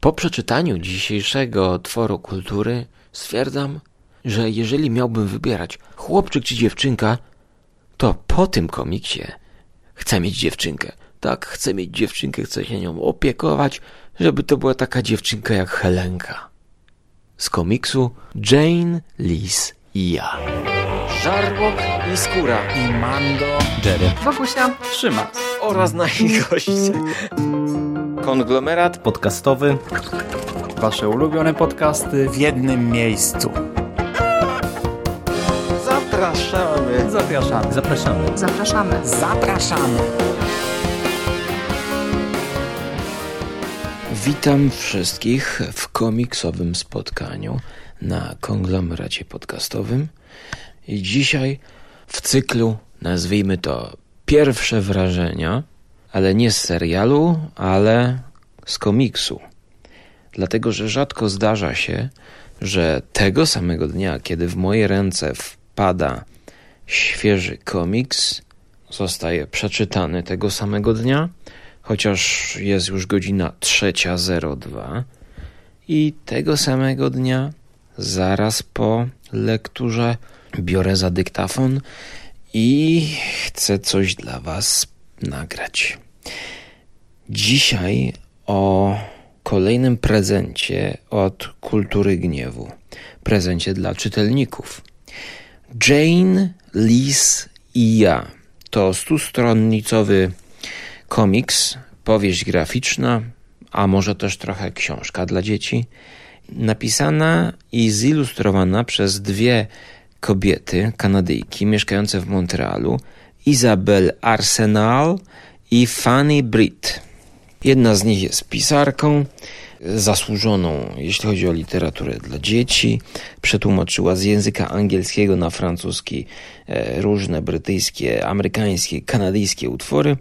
Po przeczytaniu dzisiejszego tworu kultury stwierdzam, że jeżeli miałbym wybierać chłopczyk czy dziewczynka, to po tym komiksie chcę mieć dziewczynkę. Tak, chcę mieć dziewczynkę, chcę się nią opiekować, żeby to była taka dziewczynka jak Helenka. Z komiksu Jane, Lis i ja. Żarłok i skóra. I Mando. Jerry. Wokusia. Trzyma. oraz nasi goście. Konglomerat Podcastowy. Wasze ulubione podcasty w jednym miejscu. zapraszamy. Zapraszamy. Zapraszamy. Zapraszamy. Zapraszamy. Witam wszystkich w komiksowym spotkaniu na konglomeracie podcastowym. I dzisiaj w cyklu nazwijmy to pierwsze wrażenia, ale nie z serialu, ale z komiksu. Dlatego, że rzadko zdarza się, że tego samego dnia, kiedy w moje ręce wpada świeży komiks, zostaje przeczytany tego samego dnia, chociaż jest już godzina 3.02 i tego samego dnia, zaraz po lekturze, biorę za dyktafon i chcę coś dla Was nagrać. Dzisiaj o kolejnym prezencie od Kultury Gniewu. Prezencie dla czytelników. Jane, Lis i ja to stustronnicowy komiks, powieść graficzna, a może też trochę książka dla dzieci, napisana i zilustrowana przez dwie kobiety, Kanadyjki, mieszkające w Montrealu, Isabel Arsenal i Fanny Britt. Jedna z nich jest pisarką, zasłużoną, jeśli chodzi o literaturę dla dzieci. Przetłumaczyła z języka angielskiego na francuski e, różne brytyjskie, amerykańskie, kanadyjskie utwory.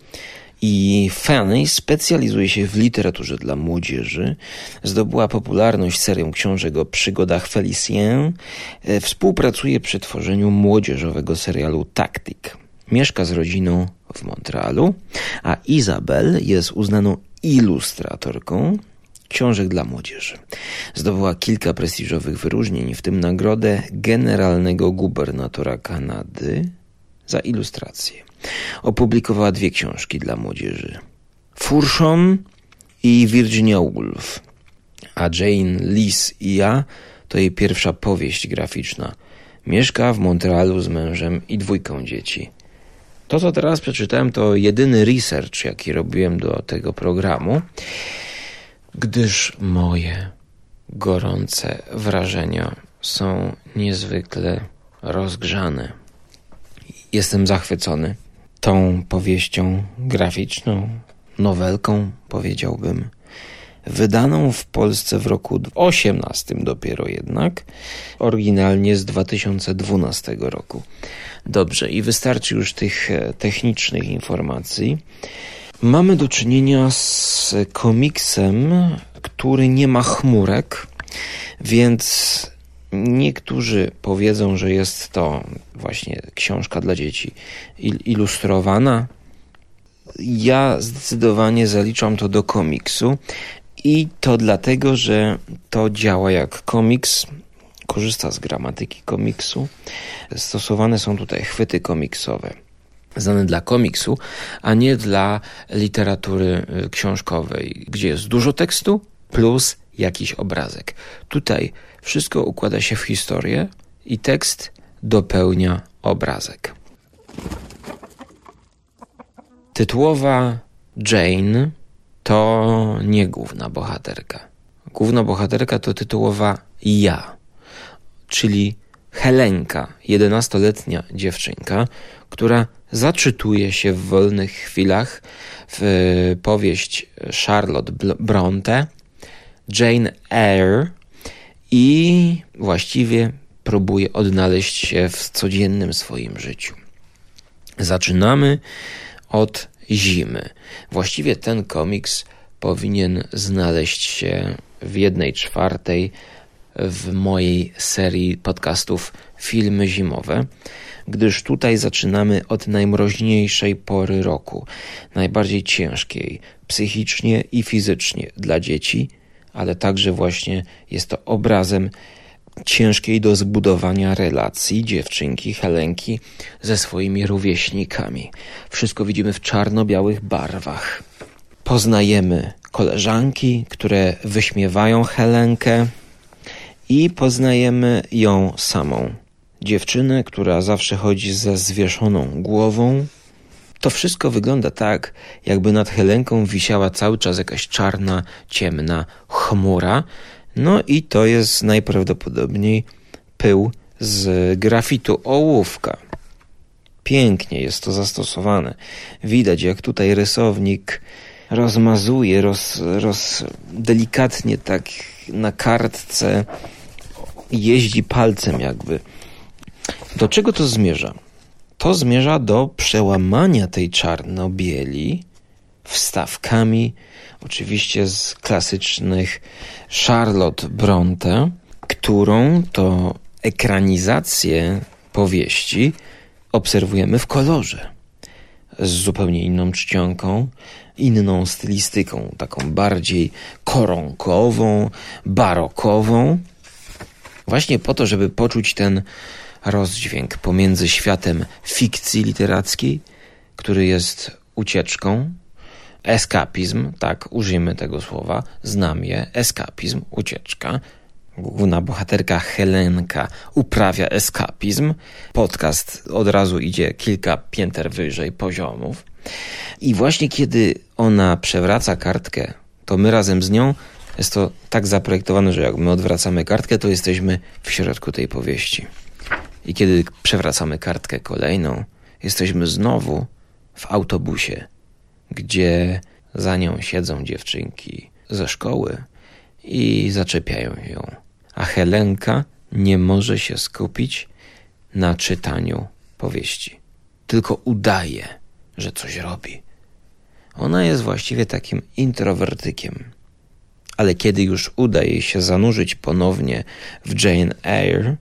I Fanny specjalizuje się w literaturze dla młodzieży. Zdobyła popularność serią książek o przygodach Felicien. E, Współpracuje przy tworzeniu młodzieżowego serialu Tactic. Mieszka z rodziną w Montrealu, a Izabel jest uznaną ilustratorką książek dla młodzieży. Zdobyła kilka prestiżowych wyróżnień, w tym nagrodę generalnego gubernatora Kanady za ilustrację. Opublikowała dwie książki dla młodzieży. Furshon i Virginia Woolf. A Jane, Lis i ja to jej pierwsza powieść graficzna. Mieszka w Montrealu z mężem i dwójką dzieci. To, co teraz przeczytałem, to jedyny research, jaki robiłem do tego programu, gdyż moje gorące wrażenia są niezwykle rozgrzane. Jestem zachwycony tą powieścią graficzną, nowelką, powiedziałbym, wydaną w Polsce w roku 18 dopiero jednak, oryginalnie z 2012 roku. Dobrze, i wystarczy już tych e, technicznych informacji. Mamy do czynienia z komiksem, który nie ma chmurek, więc niektórzy powiedzą, że jest to właśnie książka dla dzieci il- ilustrowana. Ja zdecydowanie zaliczam to do komiksu i to dlatego, że to działa jak komiks, korzysta z gramatyki komiksu. Stosowane są tutaj chwyty komiksowe, znane dla komiksu, a nie dla literatury y, książkowej, gdzie jest dużo tekstu plus jakiś obrazek. Tutaj wszystko układa się w historię i tekst dopełnia obrazek. Tytułowa Jane to nie główna bohaterka. Główna bohaterka to tytułowa ja, czyli Helenka, 11-letnia dziewczynka, która zaczytuje się w wolnych chwilach w powieść Charlotte Bronte, Jane Eyre i właściwie próbuje odnaleźć się w codziennym swoim życiu. Zaczynamy od zimy. Właściwie ten komiks powinien znaleźć się w jednej czwartej w mojej serii podcastów Filmy Zimowe, gdyż tutaj zaczynamy od najmroźniejszej pory roku, najbardziej ciężkiej psychicznie i fizycznie dla dzieci, ale także właśnie jest to obrazem ciężkiej do zbudowania relacji dziewczynki Helenki ze swoimi rówieśnikami. Wszystko widzimy w czarno-białych barwach. Poznajemy koleżanki, które wyśmiewają Helenkę i poznajemy ją samą. Dziewczynę, która zawsze chodzi ze zwieszoną głową. To wszystko wygląda tak, jakby nad Helenką wisiała cały czas jakaś czarna, ciemna chmura, no i to jest najprawdopodobniej pył z grafitu ołówka. Pięknie jest to zastosowane. Widać, jak tutaj rysownik rozmazuje, roz, roz, delikatnie tak na kartce jeździ palcem jakby. Do czego to zmierza? To zmierza do przełamania tej czarno-bieli wstawkami, oczywiście z klasycznych Charlotte Bronte, którą to ekranizację powieści obserwujemy w kolorze. Z zupełnie inną czcionką, inną stylistyką, taką bardziej koronkową, barokową. Właśnie po to, żeby poczuć ten rozdźwięk pomiędzy światem fikcji literackiej, który jest ucieczką, eskapizm, tak, użyjmy tego słowa, znam je, eskapizm, ucieczka. Główna bohaterka Helenka uprawia eskapizm. Podcast od razu idzie kilka pięter wyżej poziomów. I właśnie kiedy ona przewraca kartkę, to my razem z nią jest to tak zaprojektowane, że jak my odwracamy kartkę, to jesteśmy w środku tej powieści. I kiedy przewracamy kartkę kolejną, jesteśmy znowu w autobusie gdzie za nią siedzą dziewczynki ze szkoły i zaczepiają ją. A Helenka nie może się skupić na czytaniu powieści, tylko udaje, że coś robi. Ona jest właściwie takim introwertykiem. Ale kiedy już uda jej się zanurzyć ponownie w Jane Eyre,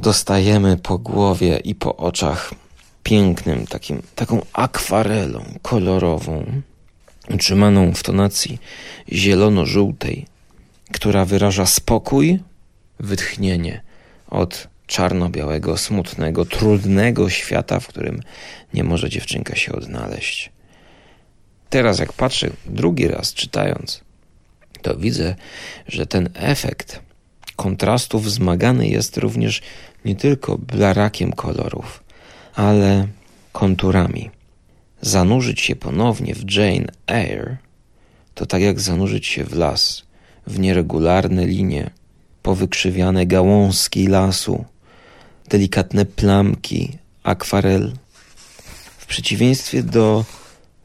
dostajemy po głowie i po oczach pięknym, takim, taką akwarelą kolorową, utrzymaną w tonacji zielono-żółtej, która wyraża spokój, wytchnienie od czarno-białego, smutnego, trudnego świata, w którym nie może dziewczynka się odnaleźć. Teraz, jak patrzę drugi raz czytając, to widzę, że ten efekt kontrastów wzmagany jest również nie tylko blarakiem kolorów, ale konturami. Zanurzyć się ponownie w Jane Eyre to tak jak zanurzyć się w las, w nieregularne linie, powykrzywiane gałązki lasu, delikatne plamki, akwarel. W przeciwieństwie do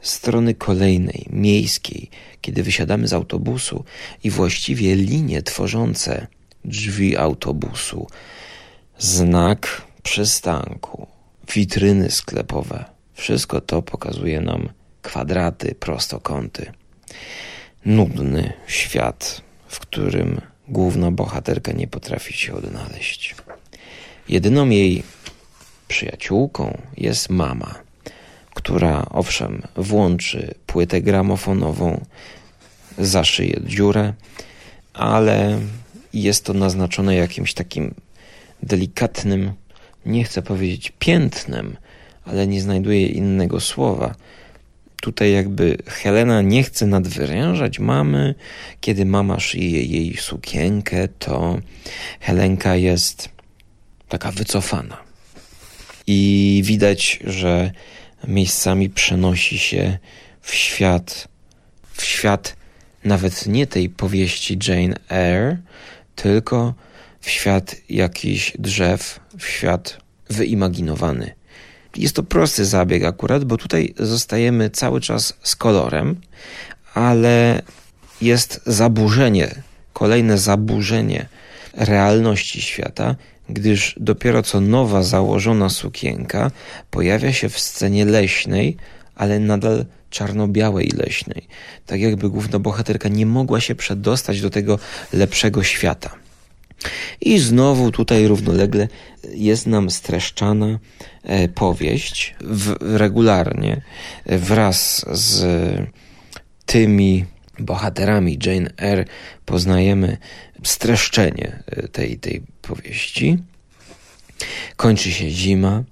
strony kolejnej, miejskiej, kiedy wysiadamy z autobusu i właściwie linie tworzące drzwi autobusu, znak przystanku, witryny sklepowe. Wszystko to pokazuje nam kwadraty, prostokąty. Nudny świat, w którym główna bohaterka nie potrafi się odnaleźć. Jedyną jej przyjaciółką jest mama, która owszem włączy płytę gramofonową, zaszyje dziurę, ale jest to naznaczone jakimś takim delikatnym nie chcę powiedzieć piętnem, ale nie znajduję innego słowa. Tutaj jakby Helena nie chce nadwyrężać mamy. Kiedy mama szyje jej sukienkę, to Helenka jest taka wycofana. I widać, że miejscami przenosi się w świat, w świat nawet nie tej powieści Jane Eyre, tylko w świat jakichś drzew, w świat wyimaginowany. Jest to prosty zabieg akurat, bo tutaj zostajemy cały czas z kolorem, ale jest zaburzenie, kolejne zaburzenie realności świata, gdyż dopiero co nowa założona sukienka pojawia się w scenie leśnej, ale nadal czarno-białej leśnej. Tak jakby główna bohaterka nie mogła się przedostać do tego lepszego świata. I znowu tutaj równolegle jest nam streszczana e, powieść w, regularnie wraz z tymi bohaterami Jane Eyre poznajemy streszczenie e, tej, tej powieści. Kończy się zima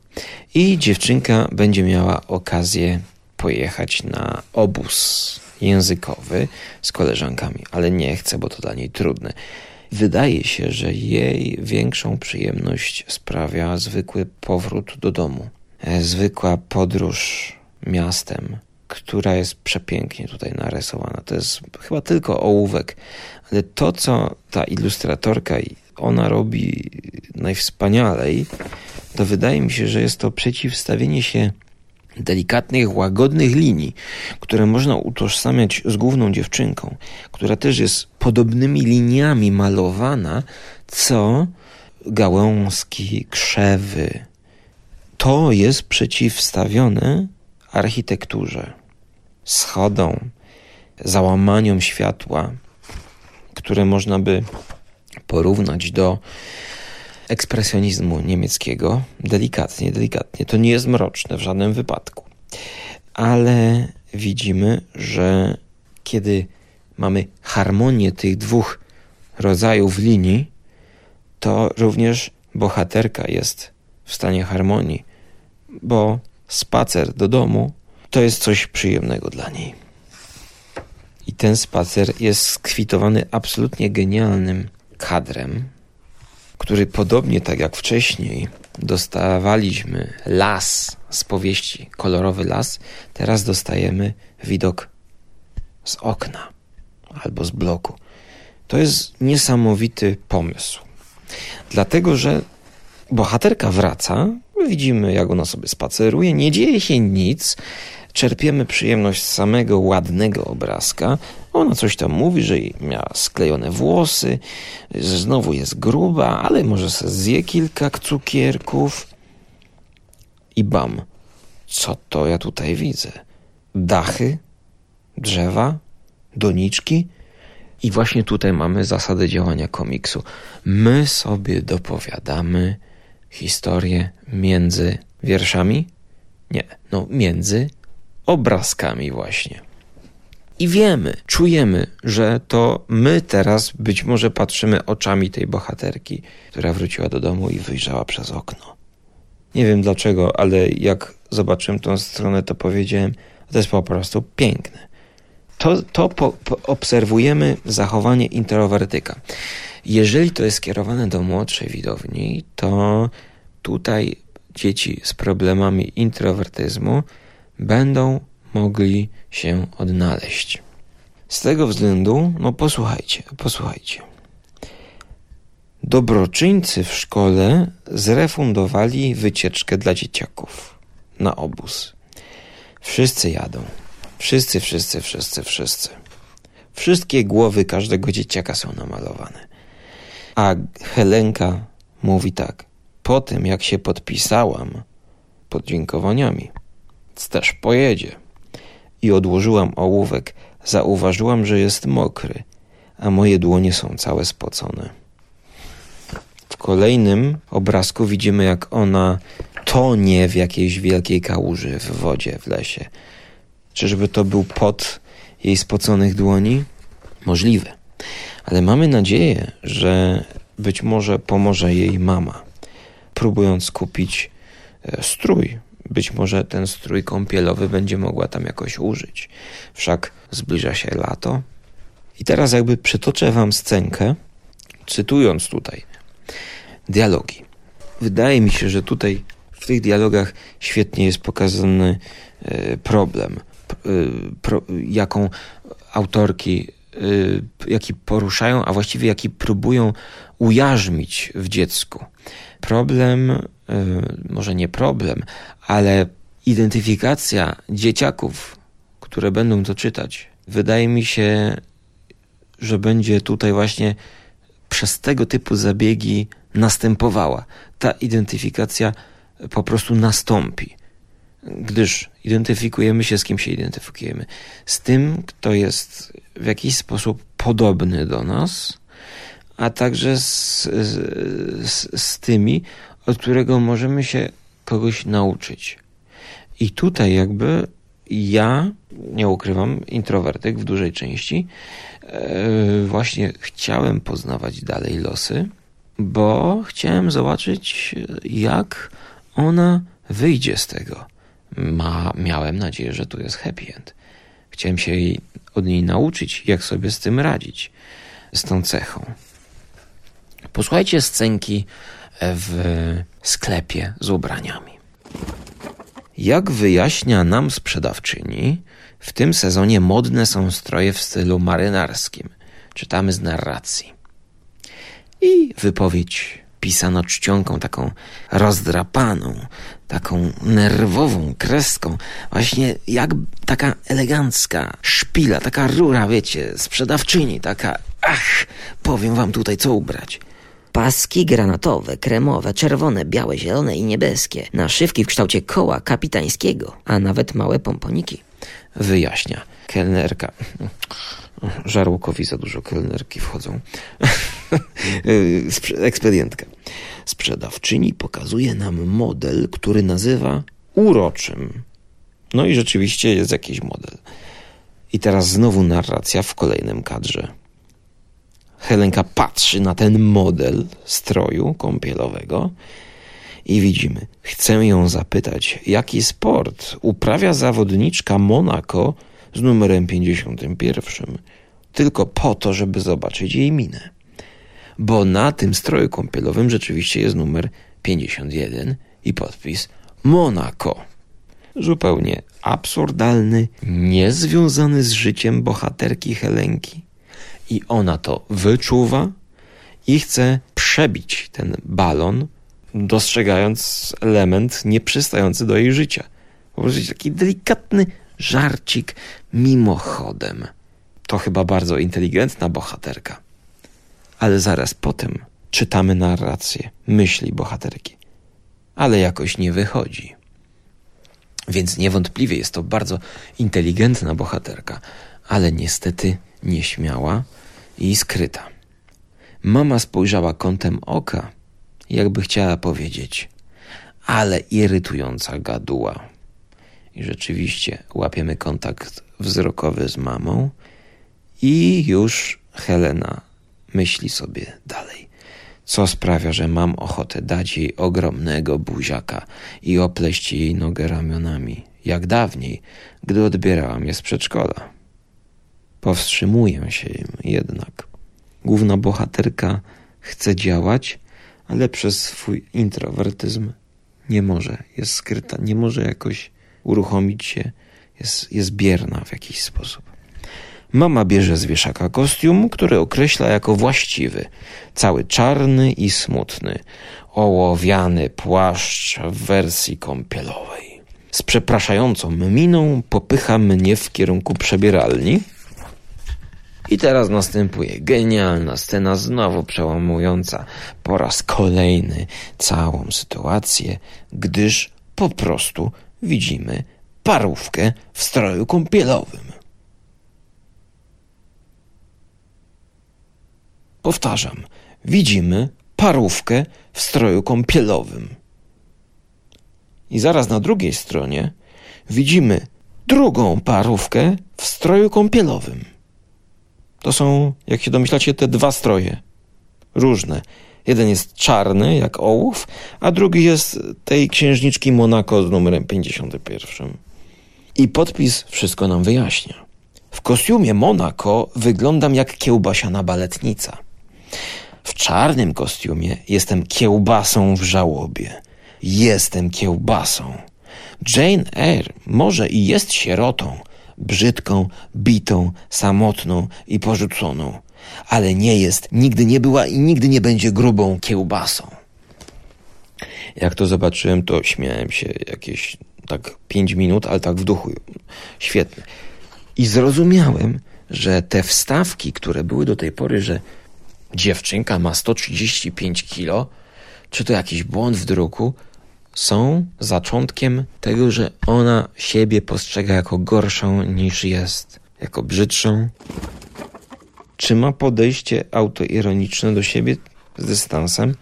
i dziewczynka będzie miała okazję pojechać na obóz językowy z koleżankami, ale nie chce, bo to dla niej trudne. Wydaje się, że jej większą przyjemność sprawia zwykły powrót do domu, e, zwykła podróż miastem, która jest przepięknie tutaj narysowana. To jest chyba tylko ołówek, ale to, co ta ilustratorka ona robi najwspanialej, to wydaje mi się, że jest to przeciwstawienie się delikatnych, łagodnych linii, które można utożsamiać z główną dziewczynką, która też jest podobnymi liniami malowana, co gałązki, krzewy. To jest przeciwstawione architekturze, schodom, załamaniom światła, które można by porównać do ekspresjonizmu niemieckiego, delikatnie, delikatnie. To nie jest mroczne w żadnym wypadku. Ale widzimy, że kiedy mamy harmonię tych dwóch rodzajów linii, to również bohaterka jest w stanie harmonii, bo spacer do domu to jest coś przyjemnego dla niej. I ten spacer jest skwitowany absolutnie genialnym kadrem, który podobnie tak jak wcześniej dostawaliśmy las z powieści, kolorowy las, teraz dostajemy widok z okna albo z bloku. To jest niesamowity pomysł. Dlatego, że bohaterka wraca, widzimy jak ona sobie spaceruje, nie dzieje się nic, czerpiemy przyjemność z samego ładnego obrazka. Ona coś tam mówi, że miała sklejone włosy, znowu jest gruba, ale może se zje kilka cukierków. I bam, co to ja tutaj widzę? Dachy, drzewa, doniczki. I właśnie tutaj mamy zasadę działania komiksu. My sobie dopowiadamy historię między wierszami? Nie, no między obrazkami właśnie. I wiemy, czujemy, że to my teraz być może patrzymy oczami tej bohaterki, która wróciła do domu i wyjrzała przez okno. Nie wiem dlaczego, ale jak zobaczyłem tą stronę, to powiedziałem, to jest po prostu piękne. To, to po, po obserwujemy zachowanie introwertyka. Jeżeli to jest skierowane do młodszej widowni, to tutaj dzieci z problemami introwertyzmu będą mogli się odnaleźć. Z tego względu, no posłuchajcie, posłuchajcie. Dobroczyńcy w szkole zrefundowali wycieczkę dla dzieciaków na obóz. Wszyscy jadą. Wszyscy, wszyscy, wszyscy, wszyscy. Wszystkie głowy każdego dzieciaka są namalowane. A Helenka mówi tak. Po tym, jak się podpisałam podziękowaniami, też pojedzie. I odłożyłam ołówek. Zauważyłam, że jest mokry, a moje dłonie są całe spocone. W kolejnym obrazku widzimy, jak ona tonie w jakiejś wielkiej kałuży w wodzie w lesie. Czyżby to był pot jej spoconych dłoni? Możliwe. Ale mamy nadzieję, że być może pomoże jej mama, próbując kupić e, strój być może ten strój kąpielowy będzie mogła tam jakoś użyć. Wszak zbliża się lato. I teraz jakby przytoczę wam scenkę, cytując tutaj dialogi. Wydaje mi się, że tutaj w tych dialogach świetnie jest pokazany e, problem, e, jaką autorki e, jaki poruszają, a właściwie jaki próbują ujarzmić w dziecku. Problem Y, może nie problem, ale identyfikacja dzieciaków, które będą to czytać, wydaje mi się, że będzie tutaj właśnie przez tego typu zabiegi następowała. Ta identyfikacja po prostu nastąpi, gdyż identyfikujemy się z kim się identyfikujemy. Z tym, kto jest w jakiś sposób podobny do nas, a także z, z, z tymi, od którego możemy się kogoś nauczyć. I tutaj jakby ja, nie ukrywam, introwertyk w dużej części, e, właśnie chciałem poznawać dalej losy, bo chciałem zobaczyć, jak ona wyjdzie z tego. Ma, miałem nadzieję, że tu jest happy end. Chciałem się jej, od niej nauczyć, jak sobie z tym radzić, z tą cechą. Posłuchajcie scenki w sklepie z ubraniami. Jak wyjaśnia nam sprzedawczyni, w tym sezonie modne są stroje w stylu marynarskim. Czytamy z narracji. I wypowiedź pisana czcionką taką rozdrapaną, taką nerwową kreską, właśnie jak taka elegancka szpila, taka rura, wiecie, sprzedawczyni, taka ach, powiem wam tutaj co ubrać. Paski granatowe, kremowe, czerwone, białe, zielone i niebieskie. Naszywki w kształcie koła kapitańskiego, a nawet małe pomponiki. Wyjaśnia kelnerka. Żarłokowi za dużo kelnerki wchodzą. Ekspedientka. Sprzedawczyni pokazuje nam model, który nazywa uroczym. No i rzeczywiście jest jakiś model. I teraz znowu narracja w kolejnym kadrze. Helenka patrzy na ten model stroju kąpielowego i widzimy, chcę ją zapytać, jaki sport uprawia zawodniczka Monaco z numerem 51, tylko po to, żeby zobaczyć jej minę. Bo na tym stroju kąpielowym rzeczywiście jest numer 51 i podpis Monaco. Zupełnie absurdalny, niezwiązany z życiem bohaterki Helenki i ona to wyczuwa i chce przebić ten balon, dostrzegając element nieprzystający do jej życia. Po prostu taki delikatny żarcik mimochodem. To chyba bardzo inteligentna bohaterka. Ale zaraz potem czytamy narrację, myśli bohaterki. Ale jakoś nie wychodzi. Więc niewątpliwie jest to bardzo inteligentna bohaterka, ale niestety nieśmiała i skryta. Mama spojrzała kątem oka, jakby chciała powiedzieć, ale irytująca gaduła. I rzeczywiście łapiemy kontakt wzrokowy z mamą, i już Helena myśli sobie dalej. Co sprawia, że mam ochotę dać jej ogromnego buziaka i opleść jej nogę ramionami, jak dawniej, gdy odbierałam je z przedszkola. Powstrzymuję się jednak. Główna bohaterka chce działać, ale przez swój introwertyzm nie może, jest skryta, nie może jakoś uruchomić się, jest, jest bierna w jakiś sposób. Mama bierze z wieszaka kostium, który określa jako właściwy, cały czarny i smutny, ołowiany płaszcz w wersji kąpielowej. Z przepraszającą miną popycha mnie w kierunku przebieralni, i teraz następuje genialna scena, znowu przełamująca po raz kolejny całą sytuację, gdyż po prostu widzimy parówkę w stroju kąpielowym. Powtarzam, widzimy parówkę w stroju kąpielowym. I zaraz na drugiej stronie widzimy drugą parówkę w stroju kąpielowym. To są, jak się domyślacie, te dwa stroje. Różne. Jeden jest czarny, jak ołów, a drugi jest tej księżniczki Monaco z numerem 51. I podpis wszystko nam wyjaśnia. W kostiumie Monaco wyglądam jak kiełbasiana baletnica. W czarnym kostiumie jestem kiełbasą w żałobie. Jestem kiełbasą. Jane Eyre może i jest sierotą, brzydką, bitą, samotną i porzuconą, ale nie jest, nigdy nie była i nigdy nie będzie grubą kiełbasą. Jak to zobaczyłem, to śmiałem się jakieś tak pięć minut, ale tak w duchu. Świetne. I zrozumiałem, że te wstawki, które były do tej pory, że dziewczynka ma 135 kilo, czy to jakiś błąd w druku, są zaczątkiem tego, że ona siebie postrzega jako gorszą niż jest, jako brzydszą. Czy ma podejście autoironiczne do siebie z dystansem?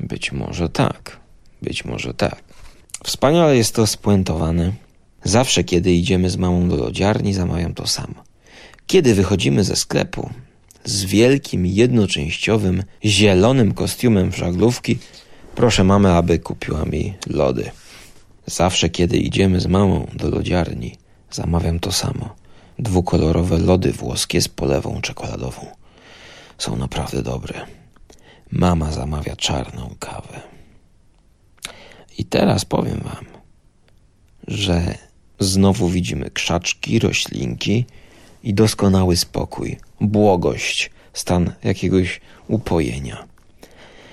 Być może tak. Być może tak. Wspaniale jest to spuentowane. Zawsze, kiedy idziemy z mamą do lodziarni, zamawiam to samo. Kiedy wychodzimy ze sklepu z wielkim, jednoczęściowym, zielonym kostiumem żaglówki, proszę mamę, aby kupiła mi lody. Zawsze, kiedy idziemy z mamą do lodziarni, zamawiam to samo. Dwukolorowe lody włoskie z polewą czekoladową. Są naprawdę dobre. Mama zamawia czarną kawę. I teraz powiem wam, że znowu widzimy krzaczki, roślinki i doskonały spokój, błogość, stan jakiegoś upojenia.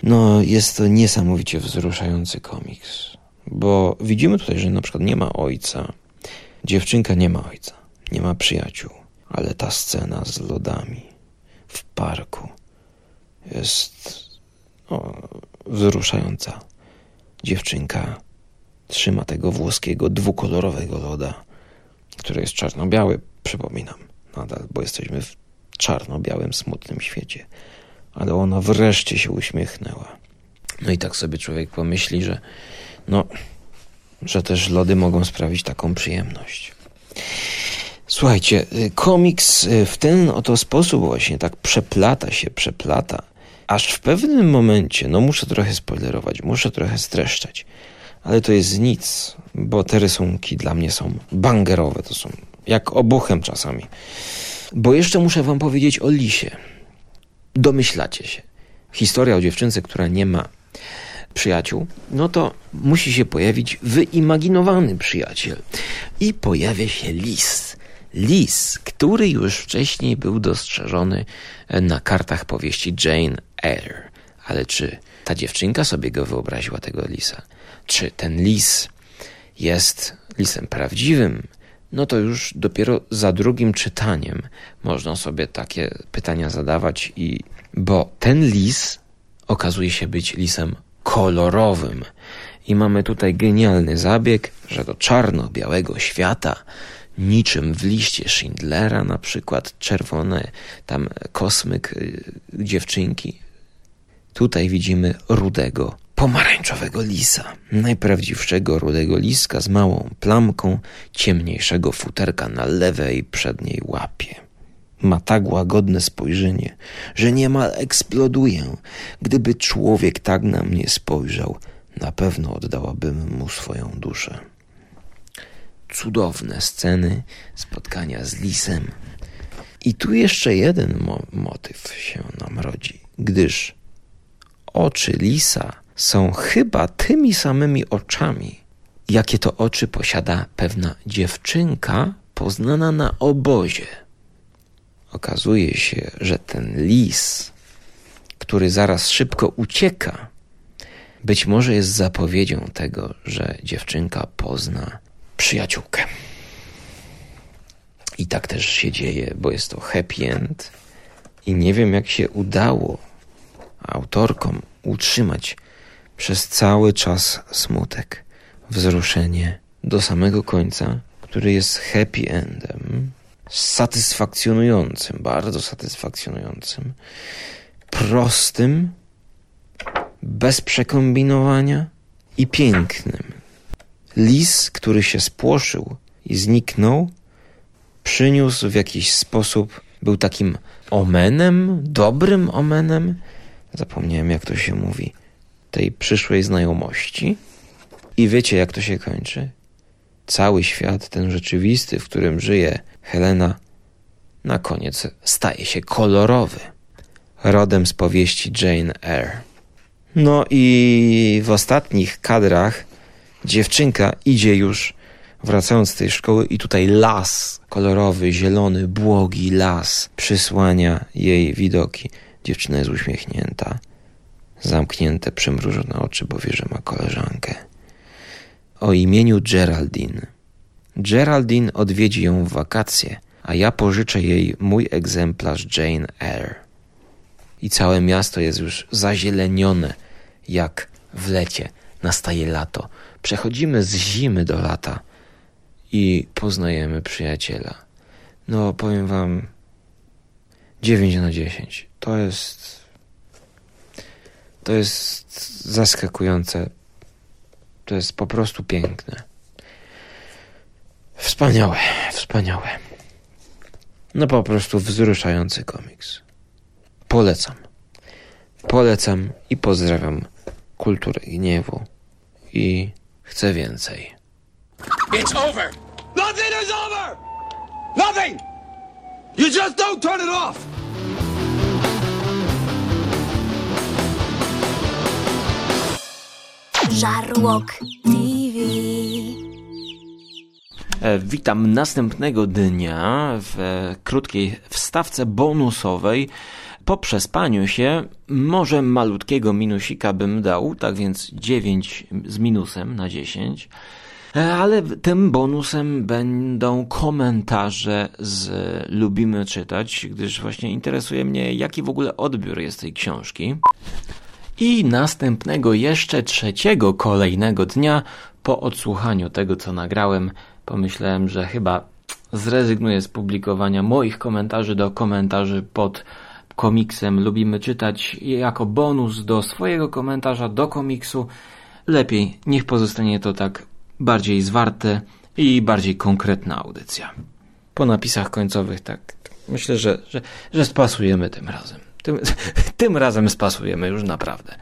No, jest to niesamowicie wzruszający komiks, bo widzimy tutaj, że na przykład nie ma ojca, dziewczynka nie ma ojca, nie ma przyjaciół, ale ta scena z lodami w parku jest wzruszająca. Dziewczynka trzyma tego włoskiego dwukolorowego loda, który jest czarno-biały, przypominam, nadal, bo jesteśmy w czarno-białym, smutnym świecie. Ale ona wreszcie się uśmiechnęła. No i tak sobie człowiek pomyśli, że no, że też lody mogą sprawić taką przyjemność. Słuchajcie, y, komiks y, w ten oto sposób właśnie tak przeplata się, przeplata, aż w pewnym momencie, no muszę trochę spoilerować, muszę trochę streszczać, ale to jest nic, bo te rysunki dla mnie są bangerowe, to są jak obuchem czasami. Bo jeszcze muszę wam powiedzieć o lisie. Domyślacie się. Historia o dziewczynce, która nie ma przyjaciół, no to musi się pojawić wyimaginowany przyjaciel. I pojawia się lis. Lis, który już wcześniej był dostrzeżony na kartach powieści Jane Eyre. Ale czy ta dziewczynka sobie go wyobraziła, tego lisa? Czy ten lis jest lisem prawdziwym? No to już dopiero za drugim czytaniem można sobie takie pytania zadawać i bo ten lis okazuje się być lisem kolorowym. I mamy tutaj genialny zabieg, że do czarno-białego świata, niczym w liście Schindlera, na przykład czerwony tam kosmyk y, dziewczynki. Tutaj widzimy rudego, pomarańczowego lisa, najprawdziwszego rudego liska z małą plamką ciemniejszego futerka na lewej przedniej łapie. Ma tak łagodne spojrzenie, że niemal eksploduję. Gdyby człowiek tak na mnie spojrzał, na pewno oddałabym mu swoją duszę. Cudowne sceny spotkania z lisem. I tu jeszcze jeden mo motyw się nam rodzi, gdyż oczy lisa są chyba tymi samymi oczami, jakie to oczy posiada pewna dziewczynka poznana na obozie. Okazuje się, że ten lis, który zaraz szybko ucieka, być może jest zapowiedzią tego, że dziewczynka pozna przyjaciółkę. I tak też się dzieje, bo jest to happy end. I nie wiem, jak się udało autorkom utrzymać przez cały czas smutek, wzruszenie do samego końca, który jest happy endem, satysfakcjonującym, bardzo satysfakcjonującym, prostym, bez przekombinowania i pięknym. Lis, który się spłoszył i zniknął, przyniósł w jakiś sposób, był takim omenem, dobrym omenem, zapomniałem jak to się mówi, tej przyszłej znajomości. I wiecie, jak to się kończy? Cały świat, ten rzeczywisty, w którym żyje Helena, na koniec staje się kolorowy. Rodem z powieści Jane Eyre. No i w ostatnich kadrach dziewczynka idzie już, wracając z tej szkoły, i tutaj las kolorowy, zielony, błogi las przysłania jej widoki. Dziewczyna jest uśmiechnięta zamknięte, przymrużone oczy, bo wie, że ma koleżankę. O imieniu Geraldine. Geraldine odwiedzi ją w wakacje, a ja pożyczę jej mój egzemplarz Jane Eyre. I całe miasto jest już zazielenione, jak w lecie nastaje lato. Przechodzimy z zimy do lata i poznajemy przyjaciela. No, powiem wam, 9 na 10. To jest. To jest zaskakujące. To jest po prostu piękne. Wspaniałe, wspaniałe. No po prostu wzruszający komiks. Polecam. Polecam i pozdrawiam kulturę gniewu. I chcę więcej. It's over. Nothing is over. Nothing. You just don't turn it off. Żarłok TV. E, Witam następnego dnia w e, krótkiej wstawce bonusowej. Po przespaniu się może malutkiego minusika bym dał, tak więc 9 z minusem na 10. E, Ale tym bonusem będą komentarze z Lubimy Czytać, gdyż właśnie interesuje mnie, jaki w ogóle odbiór jest tej książki. I następnego, jeszcze trzeciego, kolejnego dnia, po odsłuchaniu tego, co nagrałem, pomyślałem, że chyba zrezygnuję z publikowania moich komentarzy do komentarzy pod komiksem. Lubimy czytać jako bonus do swojego komentarza do komiksu. Lepiej, niech pozostanie to tak bardziej zwarte i bardziej konkretna audycja. Po napisach końcowych tak, myślę, że, że, że spasujemy tym razem. Tym, tym razem spasujemy już naprawdę.